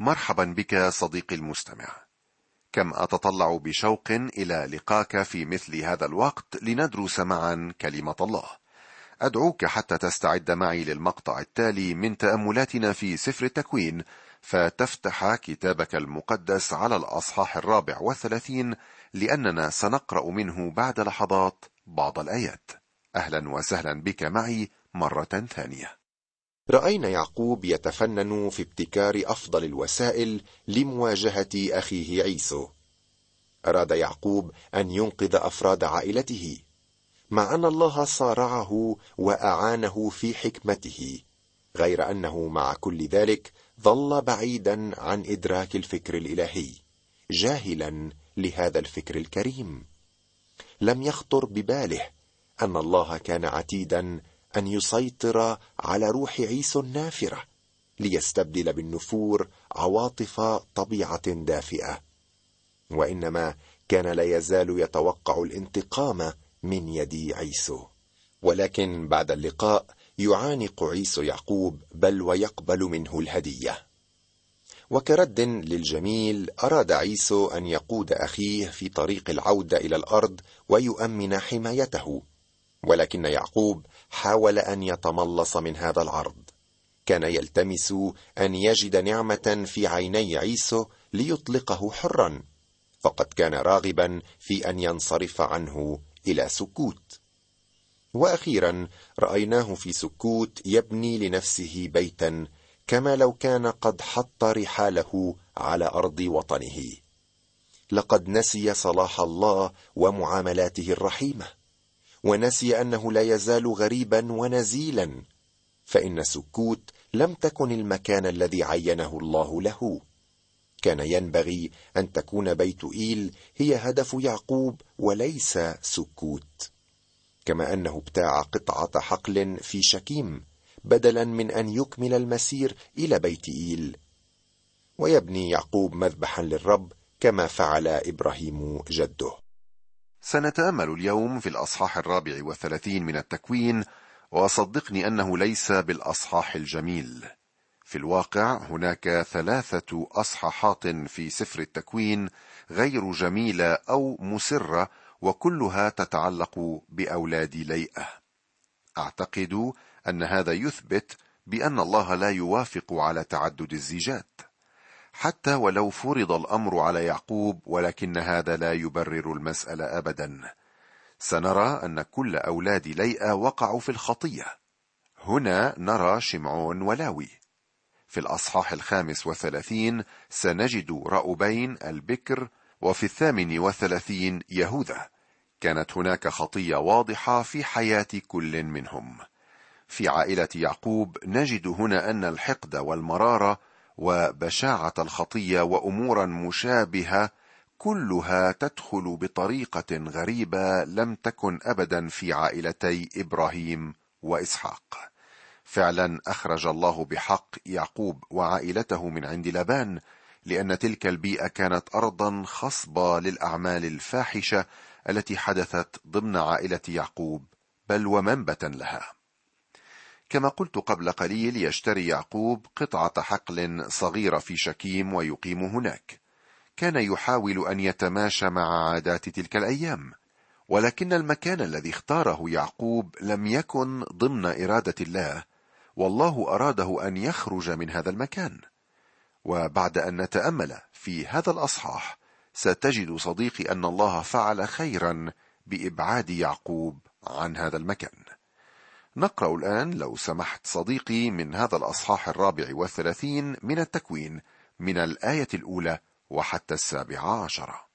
مرحبا بك صديقي المستمع. كم أتطلع بشوق إلى لقاك في مثل هذا الوقت لندرس معا كلمة الله. أدعوك حتى تستعد معي للمقطع التالي من تأملاتنا في سفر التكوين فتفتح كتابك المقدس على الأصحاح الرابع والثلاثين لأننا سنقرأ منه بعد لحظات بعض الآيات. أهلا وسهلا بك معي مرة ثانية. رأينا يعقوب يتفنن في ابتكار أفضل الوسائل لمواجهة أخيه عيسو. أراد يعقوب أن ينقذ أفراد عائلته. مع ان الله صارعه وأعانه في حكمته غير أنه مع كل ذلك ظل بعيدا عن إدراك الفكر الإلهي جاهلا لهذا الفكر الكريم. لم يخطر بباله أن الله كان عتيدا أن يسيطر على روح عيسو النافرة ليستبدل بالنفور عواطف طبيعة دافئة. وإنما كان لا يزال يتوقع الانتقام من يد عيسو ولكن بعد اللقاء يعانق عيسو يعقوب بل ويقبل منه الهدية. وكرد للجميل أراد عيسو أن يقود أخيه في طريق العودة إلى الأرض ويؤمن حمايته. ولكن يعقوب حاول أن يتملص من هذا العرض. كان يلتمس أن يجد نعمة في عيني عيسو ليطلقه حرا فقد كان راغبا في أن ينصرف عنه إلى سكوت. وأخيرا رأيناه في سكوت يبني لنفسه بيتا كما لو كان قد حط رحاله على أرض وطنه. لقد نسي صلاح الله ومعاملاته الرحيمة. ونسي أنه لا يزال غريبا ونزيلا فإن سكوت لم تكن المكان الذي عينه الله له. كان ينبغي أن تكون بيت إيل هي هدف يعقوب وليس سكوت. كما أنه ابتاع قطعة حقل في شكيم بدلا من أن يكمل المسير إلى بيت إيل. ويبني يعقوب مذبحا للرب كما فعل إبراهيم جده. سنتأمل اليوم في الأصحاح الرابع والثلاثين من التكوين وصدقني أنه ليس بالأصحاح الجميل. في الواقع هناك ثلاثة أصحاحات في سفر التكوين غير جميلة أو مسرة وكلها تتعلق بأولاد ليئة. أعتقد أن هذا يثبت بأن الله لا يوافق على تعدد الزيجات. حتى ولو فرض الأمر على يعقوب ولكن هذا لا يبرر المسألة ابدا. سنرى أن كل أولاد ليئة وقعوا في الخطية. هنا نرى شمعون ولاوي. في الأصحاح الخامس والثلاثين سنجد رأبين البكر وفي الثامن والثلاثين يهوذا. كانت هناك خطية واضحة في حياة كل منهم. في عائلة يعقوب نجد هنا أن الحقد والمرارة وبشاعة الخطية وأمورا مشابهة كلها تدخل بطريقة غريبة لم تكن ابدا في عائلتي إبراهيم وإسحاق. فعلا أخرج الله بحق يعقوب وعائلته من عند لبان لأن تلك البيئة كانت ارضا خصبة للأعمال الفاحشة التي حدثت ضمن عائلة يعقوب بل ومنبتا لها. كما قلت قبل قليل يشتري يعقوب قطعة حقل صغيرة في شكيم ويقيم هناك. كان يحاول أن يتماشى مع عادات تلك الأيام. ولكن المكان الذي اختاره يعقوب لم يكن ضمن إرادة الله. والله أراده أن يخرج من هذا المكان. وبعد أن نتأمل في هذا الأصحاح ستجد صديقي أن الله فعل خيرا بإبعاد يعقوب عن هذا المكان. نقرأ الآن لو سمحت صديقي من هذا الأصحاح الرابع والثلاثين من التكوين من الآية الأولى وحتى السابعه عشره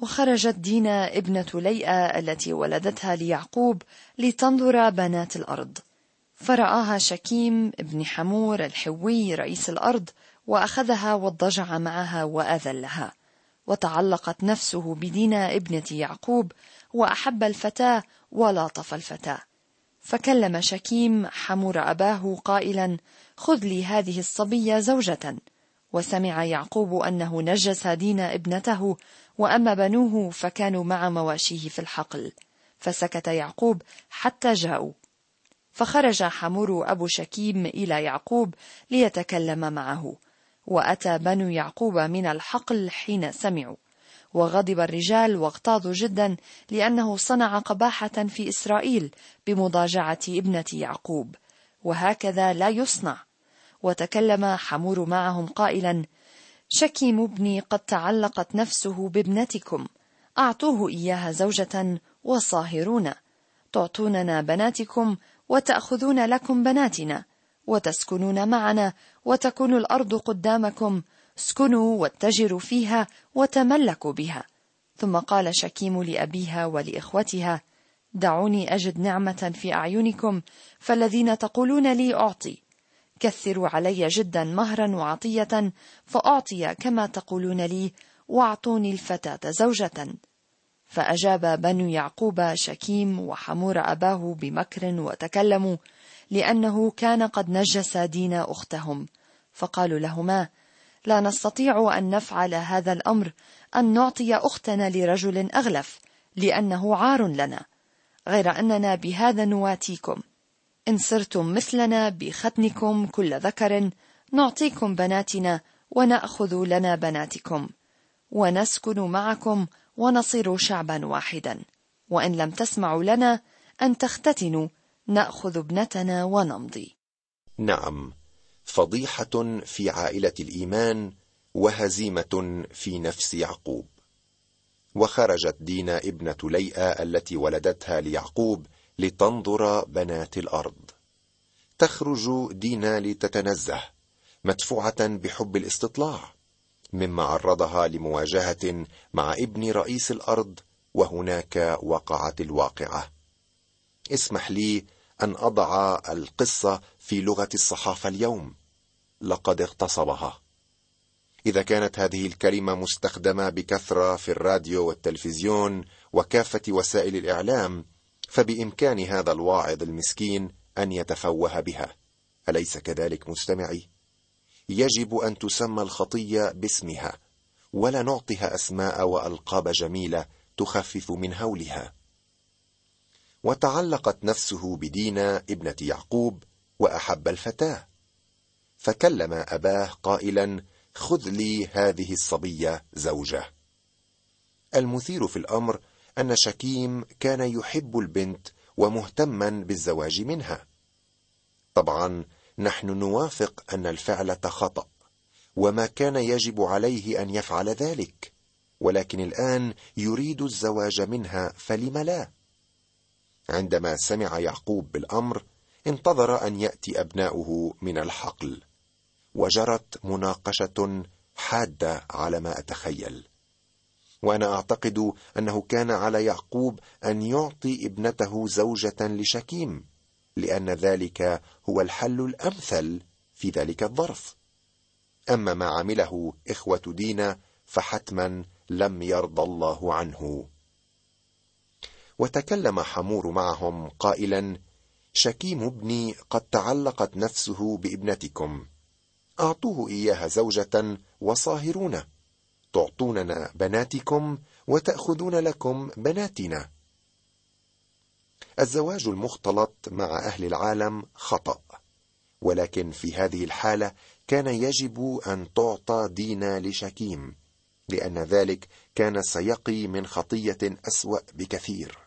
وخرجت دينا ابنة ليئة التي ولدتها ليعقوب لتنظر بنات الأرض. فرآها شكيم ابن حمور الحوي رئيس الأرض وأخذها واضطجع معها وأذلها. وتعلقت نفسه بدينا ابنة يعقوب وأحب الفتاة ولاطف الفتاة. فكلم شكيم حمور أباه قائلا خذ لي هذه الصبية زوجة. وسمع يعقوب أنه نجس دينا ابنته وأما بنوه فكانوا مع مواشيه في الحقل. فسكت يعقوب حتى جاءوا. فخرج حمور أبو شكيم إلى يعقوب ليتكلم معه. وأتى بنو يعقوب من الحقل حين سمعوا. وغضب الرجال واغتاظوا جدا لأنه صنع قباحة في إسرائيل بمضاجعة ابنة يعقوب. وهكذا لا يصنع. وتكلم حمور معهم قائلا شكيم ابني قد تعلقت نفسه بابنتكم. أعطوه إياها زوجة وصاهرون. تعطوننا بناتكم وتأخذون لكم بناتنا. وتسكنون معنا وتكون الأرض قدامكم اسكنوا واتجروا فيها وتملكوا بها. ثم قال شكيم لأبيها ولإخوتها دعوني أجد نعمة في أعينكم فالذين تقولون لي أعطي. كثروا علي جدا مهرا وعطية فأعطي كما تقولون لي وأعطوني الفتاة زوجة. فأجاب بنو يعقوب شكيم وحمور أباه بمكر وتكلموا لأنه كان قد نجس دين أختهم. فقالوا لهما لا نستطيع أن نفعل هذا الأمر أن نعطي أختنا لرجل أغلف لأنه عار لنا. غير أننا بهذا نواتيكم. إن صرتم مثلنا بختنكم كل ذكر نعطيكم بناتنا ونأخذ لنا بناتكم. ونسكن معكم ونصير شعبا واحدا. وإن لم تسمعوا لنا أن تختتنوا نأخذ ابنتنا ونمضي. نعم. فضيحة في عائلة الإيمان وهزيمة في نفس يعقوب. وخرجت دينا ابنة ليئة التي ولدتها ليعقوب لتنظر بنات الأرض. تخرج دينا لتتنزه مدفوعة بحب الاستطلاع مما عرضها لمواجهة مع ابن رئيس الأرض وهناك وقعت الواقعة. اسمح لي أن أضع القصة في لغة الصحافة اليوم. لقد اغتصبها. إذا كانت هذه الكلمة مستخدمة بكثرة في الراديو والتلفزيون وكافة وسائل الإعلام فبإمكان هذا الواعظ المسكين أن يتفوه بها. أليس كذلك مستمعي؟ يجب أن تسمى الخطية باسمها ولا نعطيها أسماء وألقاب جميلة تخفف من هولها. وتعلقت نفسه بدينا ابنة يعقوب وأحب الفتاة. فكلم أباه قائلا خذ لي هذه الصبية زوجة. المثير في الأمر أن شكيم كان يحب البنت ومهتما بالزواج منها. طبعا نحن نوافق أن الفعل خطأ وما كان يجب عليه أن يفعل ذلك ولكن الآن يريد الزواج منها فلم لا؟ عندما سمع يعقوب بالأمر انتظر أن يأتي أبناؤه من الحقل وجرت مناقشة حادة على ما أتخيل. وأنا أعتقد أنه كان على يعقوب أن يعطي ابنته زوجة لشكيم لأن ذلك هو الحل الأمثل في ذلك الظرف. أما ما عمله إخوة دينا فحتما لم يرضى الله عنه. وتكلم حمور معهم قائلا شكيم ابني قد تعلقت نفسه بابنتكم. أعطوه إياها زوجة وصاهرون. تعطوننا بناتكم وتأخذون لكم بناتنا. الزواج المختلط مع أهل العالم خطأ ولكن في هذه الحالة كان يجب أن تعطى دينا لشكيم لأن ذلك كان سيقي من خطية أسوأ بكثير.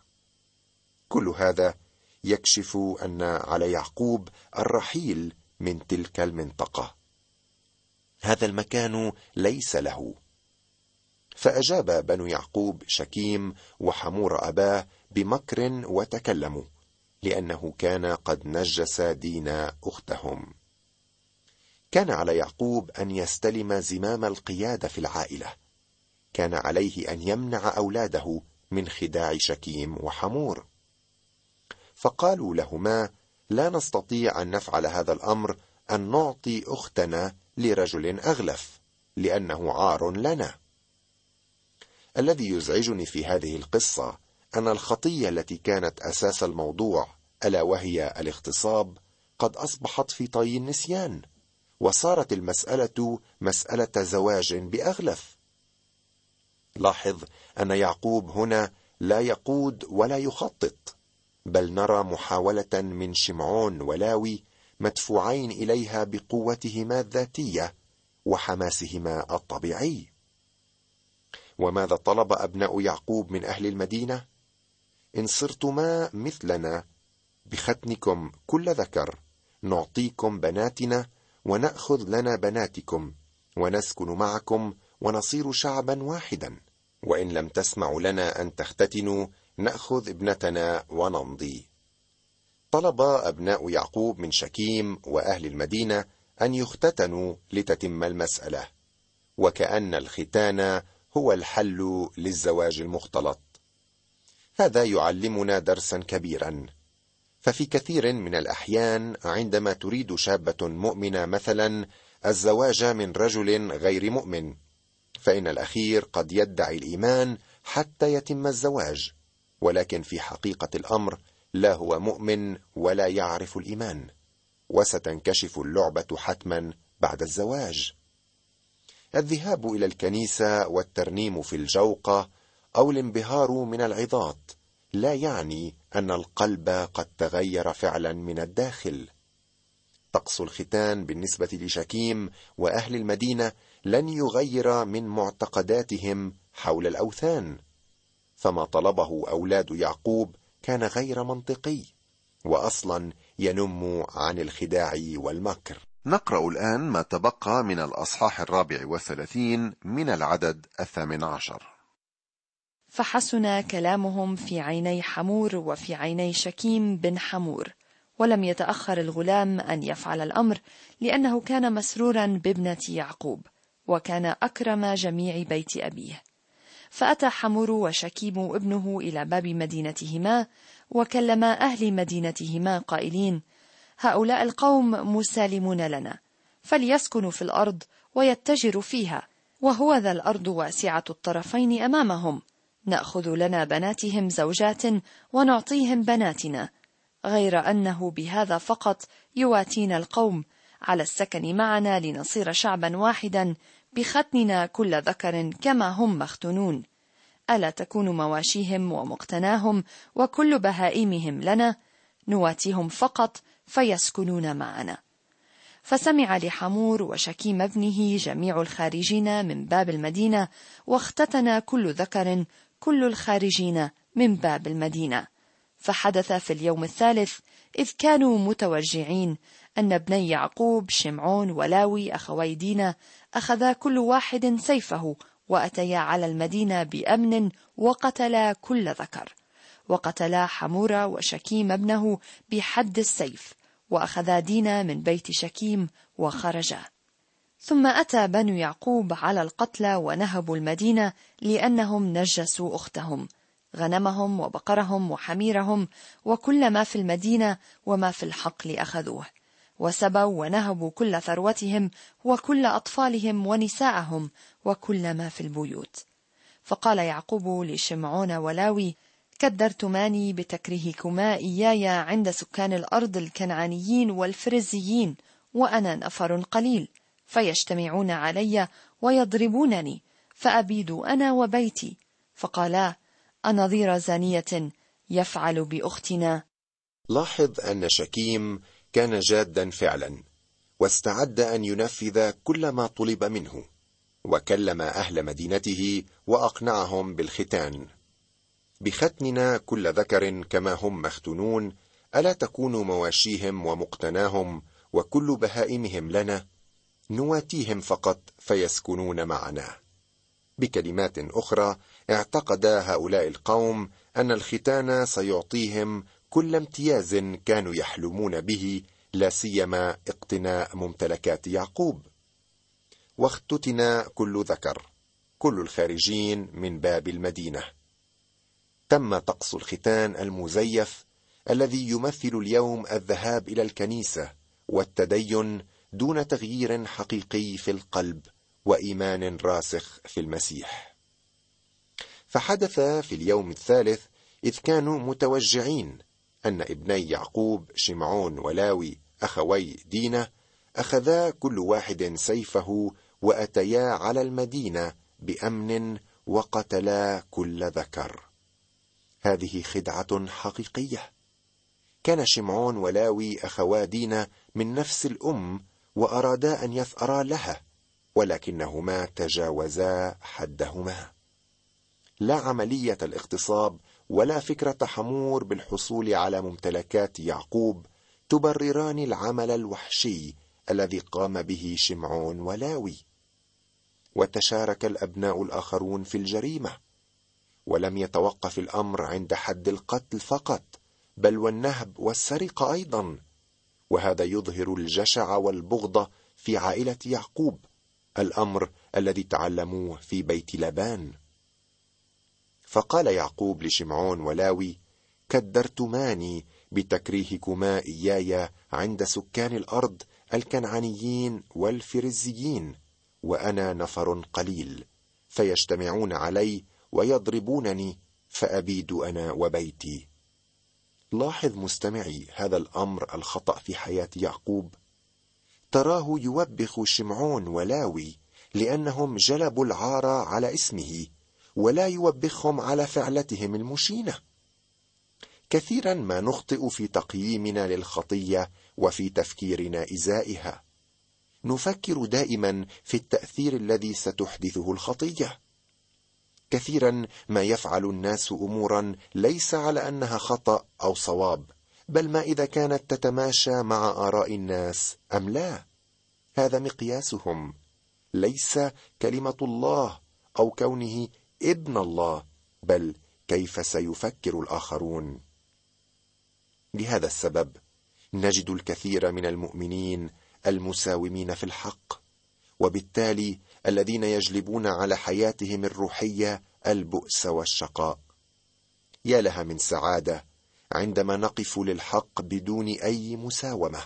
كل هذا يكشف أن على يعقوب الرحيل من تلك المنطقة. هذا المكان ليس له. فأجاب بنو يعقوب شكيم وحمور أباه بمكر وتكلموا لأنه كان قد نجس دين أختهم. كان على يعقوب أن يستلم زمام القيادة في العائلة. كان عليه أن يمنع أولاده من خداع شكيم وحمور. فقالوا لهما لا نستطيع أن نفعل هذا الأمر أن نعطي أختنا لرجل أغلف لأنه عار لنا. الذي يزعجني في هذه القصة أن الخطية التي كانت أساس الموضوع ألا وهي الاغتصاب قد أصبحت في طي النسيان وصارت المسألة مسألة زواج بأغلف. لاحظ أن يعقوب هنا لا يقود ولا يخطط. بل نرى محاولة من شمعون ولاوي مدفوعين إليها بقوتهما الذاتية وحماسهما الطبيعي. وماذا طلب أبناء يعقوب من أهل المدينة؟ إن صرتما مثلنا بختنكم كل ذكر نعطيكم بناتنا ونأخذ لنا بناتكم ونسكن معكم ونصير شعبا واحدا وإن لم تسمعوا لنا أن تختتنوا نأخذ ابنتنا ونمضي. طلب أبناء يعقوب من شكيم وأهل المدينة أن يختتنوا لتتم المسألة وكأن الختان هو الحل للزواج المختلط. هذا يعلمنا درسا كبيرا. ففي كثير من الأحيان عندما تريد شابة مؤمنة مثلا الزواج من رجل غير مؤمن فإن الأخير قد يدعي الإيمان حتى يتم الزواج. ولكن في حقيقة الأمر لا هو مؤمن ولا يعرف الإيمان وستنكشف اللعبة حتما بعد الزواج. الذهاب إلى الكنيسة والترنيم في الجوقة أو الانبهار من العظات لا يعني أن القلب قد تغير فعلا من الداخل. طقس الختان بالنسبة لشكيم وأهل المدينة لن يغير من معتقداتهم حول الأوثان. فما طلبه أولاد يعقوب كان غير منطقي واصلا ينم عن الخداع والمكر. نقرأ الآن ما تبقى من الأصحاح الرابع والثلاثين من العدد الثامن عشر. فحسن كلامهم في عيني حمور وفي عيني شكيم بن حمور ولم يتأخر الغلام أن يفعل الأمر لأنه كان مسرورا بابنة يعقوب وكان أكرم جميع بيت أبيه. فأتى حمور وشكيم ابنه إلى باب مدينتهما وكلما أهل مدينتهما قائلين هؤلاء القوم مسالمون لنا فليسكنوا في الأرض ويتجروا فيها وهو ذا الأرض واسعة الطرفين أمامهم نأخذ لنا بناتهم زوجات ونعطيهم بناتنا غير أنه بهذا فقط يواتينا القوم على السكن معنا لنصير شعبا واحدا بختننا كل ذكر كما هم مختنون. ألا تكون مواشيهم ومقتناهم وكل بهائمهم لنا نواتيهم فقط فيسكنون معنا. فسمع لحمور وشكيم ابنه جميع الخارجين من باب المدينة واختتن كل ذكر كل الخارجين من باب المدينة. فحدث في اليوم الثالث إذ كانوا متوجعين أن ابني يعقوب شمعون ولاوي أخوي دينا اخذا كل واحد سيفه وأتيا على المدينة بأمن وقتلا كل ذكر. وقتلا حمورة وشكيم ابنه بحد السيف وأخذا دينا من بيت شكيم وخرجا. ثم أتى بنو يعقوب على القتلى ونهبوا المدينة لأنهم نجسوا أختهم. غنمهم وبقرهم وحميرهم وكل ما في المدينة وما في الحقل أخذوه وسبوا ونهبوا كل ثروتهم وكل أطفالهم ونساءهم وكل ما في البيوت. فقال يعقوب لشمعون ولاوي كدرتماني بتكريهكما إياي عند سكان الأرض الكنعانيين والفرزيين وأنا نفر قليل فيجتمعون علي ويضربونني فأبيد أنا وبيتي. فقالا أنظير زانية يفعل بأختنا؟ لاحظ أن شكيم كان جادا فعلا واستعد أن ينفذ كل ما طلب منه وكلم أهل مدينته وأقنعهم بالختان. بختننا كل ذكر كما هم مختونون ألا تكون مواشيهم ومقتناهم وكل بهائمهم لنا نواتيهم فقط فيسكنون معنا. بكلمات أخرى اعتقد هؤلاء القوم أن الختان سيعطيهم كل امتياز كانوا يحلمون به لا سيما اقتناء ممتلكات يعقوب. واختتن كل ذكر كل الخارجين من باب المدينة. تم طقس الختان المزيف الذي يمثل اليوم الذهاب إلى الكنيسة والتدين دون تغيير حقيقي في القلب وإيمان راسخ في المسيح. فحدث في اليوم الثالث إذ كانوا متوجعين أن ابني يعقوب شمعون ولاوي أخوي دينا أخذا كل واحد سيفه وأتيا على المدينة بأمن وقتلا كل ذكر. هذه خدعة حقيقية. كان شمعون ولاوي أخوا دينا من نفس الأم وأرادا أن يثأرا لها ولكنهما تجاوزا حدهما. لا عملية الاغتصاب ولا فكرة حمور بالحصول على ممتلكات يعقوب تبرران العمل الوحشي الذي قام به شمعون ولاوي. وتشارك الأبناء الآخرون في الجريمة. ولم يتوقف الأمر عند حد القتل فقط بل والنهب والسرقة أيضا. وهذا يظهر الجشع والبغضة في عائلة يعقوب الأمر الذي تعلموه في بيت لبان. فقال يعقوب لشمعون ولاوي كدرتماني بتكريهكما إياي عند سكان الأرض الكنعانيين والفرزيين وأنا نفر قليل فيجتمعون علي ويضربونني فأبيد أنا وبيتي. لاحظ مستمعي هذا الأمر الخطأ في حياة يعقوب. تراه يوبخ شمعون ولاوي لأنهم جلبوا العار على اسمه ولا يوبخهم على فعلتهم المشينة. كثيرا ما نخطئ في تقييمنا للخطية وفي تفكيرنا إزائها. نفكر دائما في التأثير الذي ستحدثه الخطية. كثيرا ما يفعل الناس امورا ليس على أنها خطأ أو صواب بل ما إذا كانت تتماشى مع آراء الناس أم لا. هذا مقياسهم. ليس كلمة الله أو كونه ابن الله بل كيف سيفكر الآخرون؟ لهذا السبب نجد الكثير من المؤمنين المساومين في الحق وبالتالي الذين يجلبون على حياتهم الروحية البؤس والشقاء. يا لها من سعادة عندما نقف للحق بدون أي مساومة.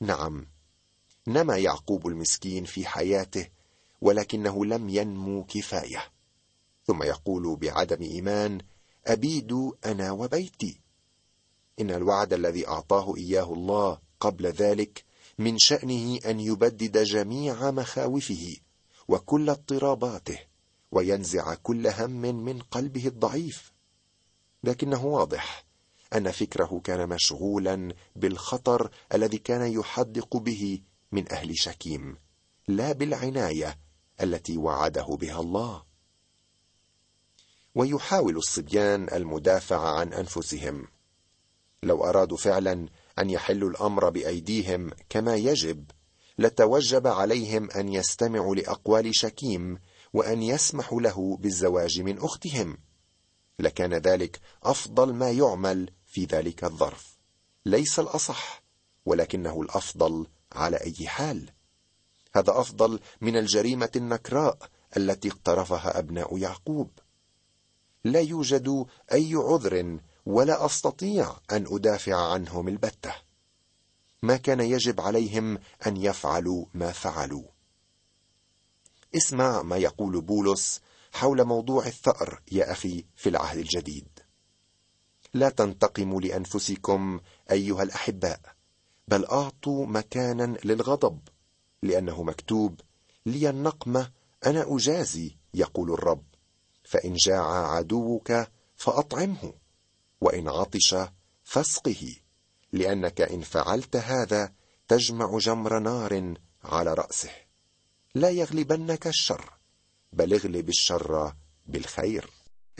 نعم نما يعقوب المسكين في حياته ولكنه لم ينمو كفاية. ثم يقول بعدم إيمان أبيد أنا وبيتي. إن الوعد الذي أعطاه إياه الله قبل ذلك من شأنه أن يبدد جميع مخاوفه وكل اضطراباته وينزع كل هم من قلبه الضعيف. لكنه واضح أن فكره كان مشغولا بالخطر الذي كان يحدق به من أهل شكيم لا بالعناية التي وعده بها الله. ويحاول الصبيان المدافعه عن أنفسهم. لو أرادوا فعلا أن يحلوا الأمر بأيديهم كما يجب لتوجب عليهم أن يستمعوا لأقوال شكيم وأن يسمحوا له بالزواج من أختهم. لكان ذلك أفضل ما يعمل في ذلك الظرف. ليس الأصح ولكنه الأفضل على أي حال. هذا أفضل من الجريمة النكراء التي اقترفها أبناء يعقوب. لا يوجد أي عذر ولا أستطيع أن أدافع عنهم البتة. ما كان يجب عليهم أن يفعلوا ما فعلوا. اسمع ما يقول بولس حول موضوع الثأر يا أخي في العهد الجديد. لا تنتقموا لأنفسكم أيها الأحباء بل أعطوا مكانا للغضب لأنه مكتوب لي النقمه أنا أجازي يقول الرب. فإن جاع عدوك فأطعمه وإن عطش فاسقه لأنك إن فعلت هذا تجمع جمر نار على رأسه. لا يغلبنك الشر بل اغلب الشر بالخير.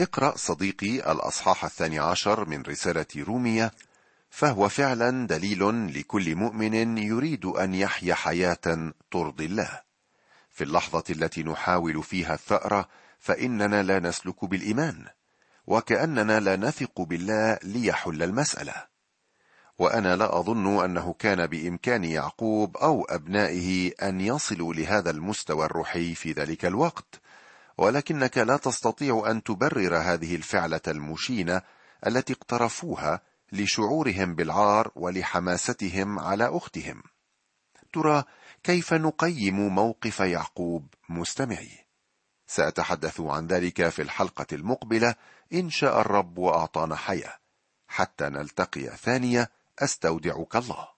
اقرأ صديقي الأصحاح الثاني عشر من رسالة رومية فهو فعلا دليل لكل مؤمن يريد أن يحيا حياة ترضي الله. في اللحظة التي نحاول فيها الثأر فإننا لا نسلك بالإيمان وكأننا لا نثق بالله ليحل المسألة. وأنا لا أظن أنه كان بإمكان يعقوب أو أبنائه أن يصلوا لهذا المستوى الروحي في ذلك الوقت ولكنك لا تستطيع أن تبرر هذه الفعلة المشينة التي اقترفوها لشعورهم بالعار ولحماستهم على أختهم. ترى كيف نقيم موقف يعقوب مستمعي؟ سأتحدث عن ذلك في الحلقة المقبلة إن شاء الرب وأعطانا حياة. حتى نلتقي ثانية أستودعك الله.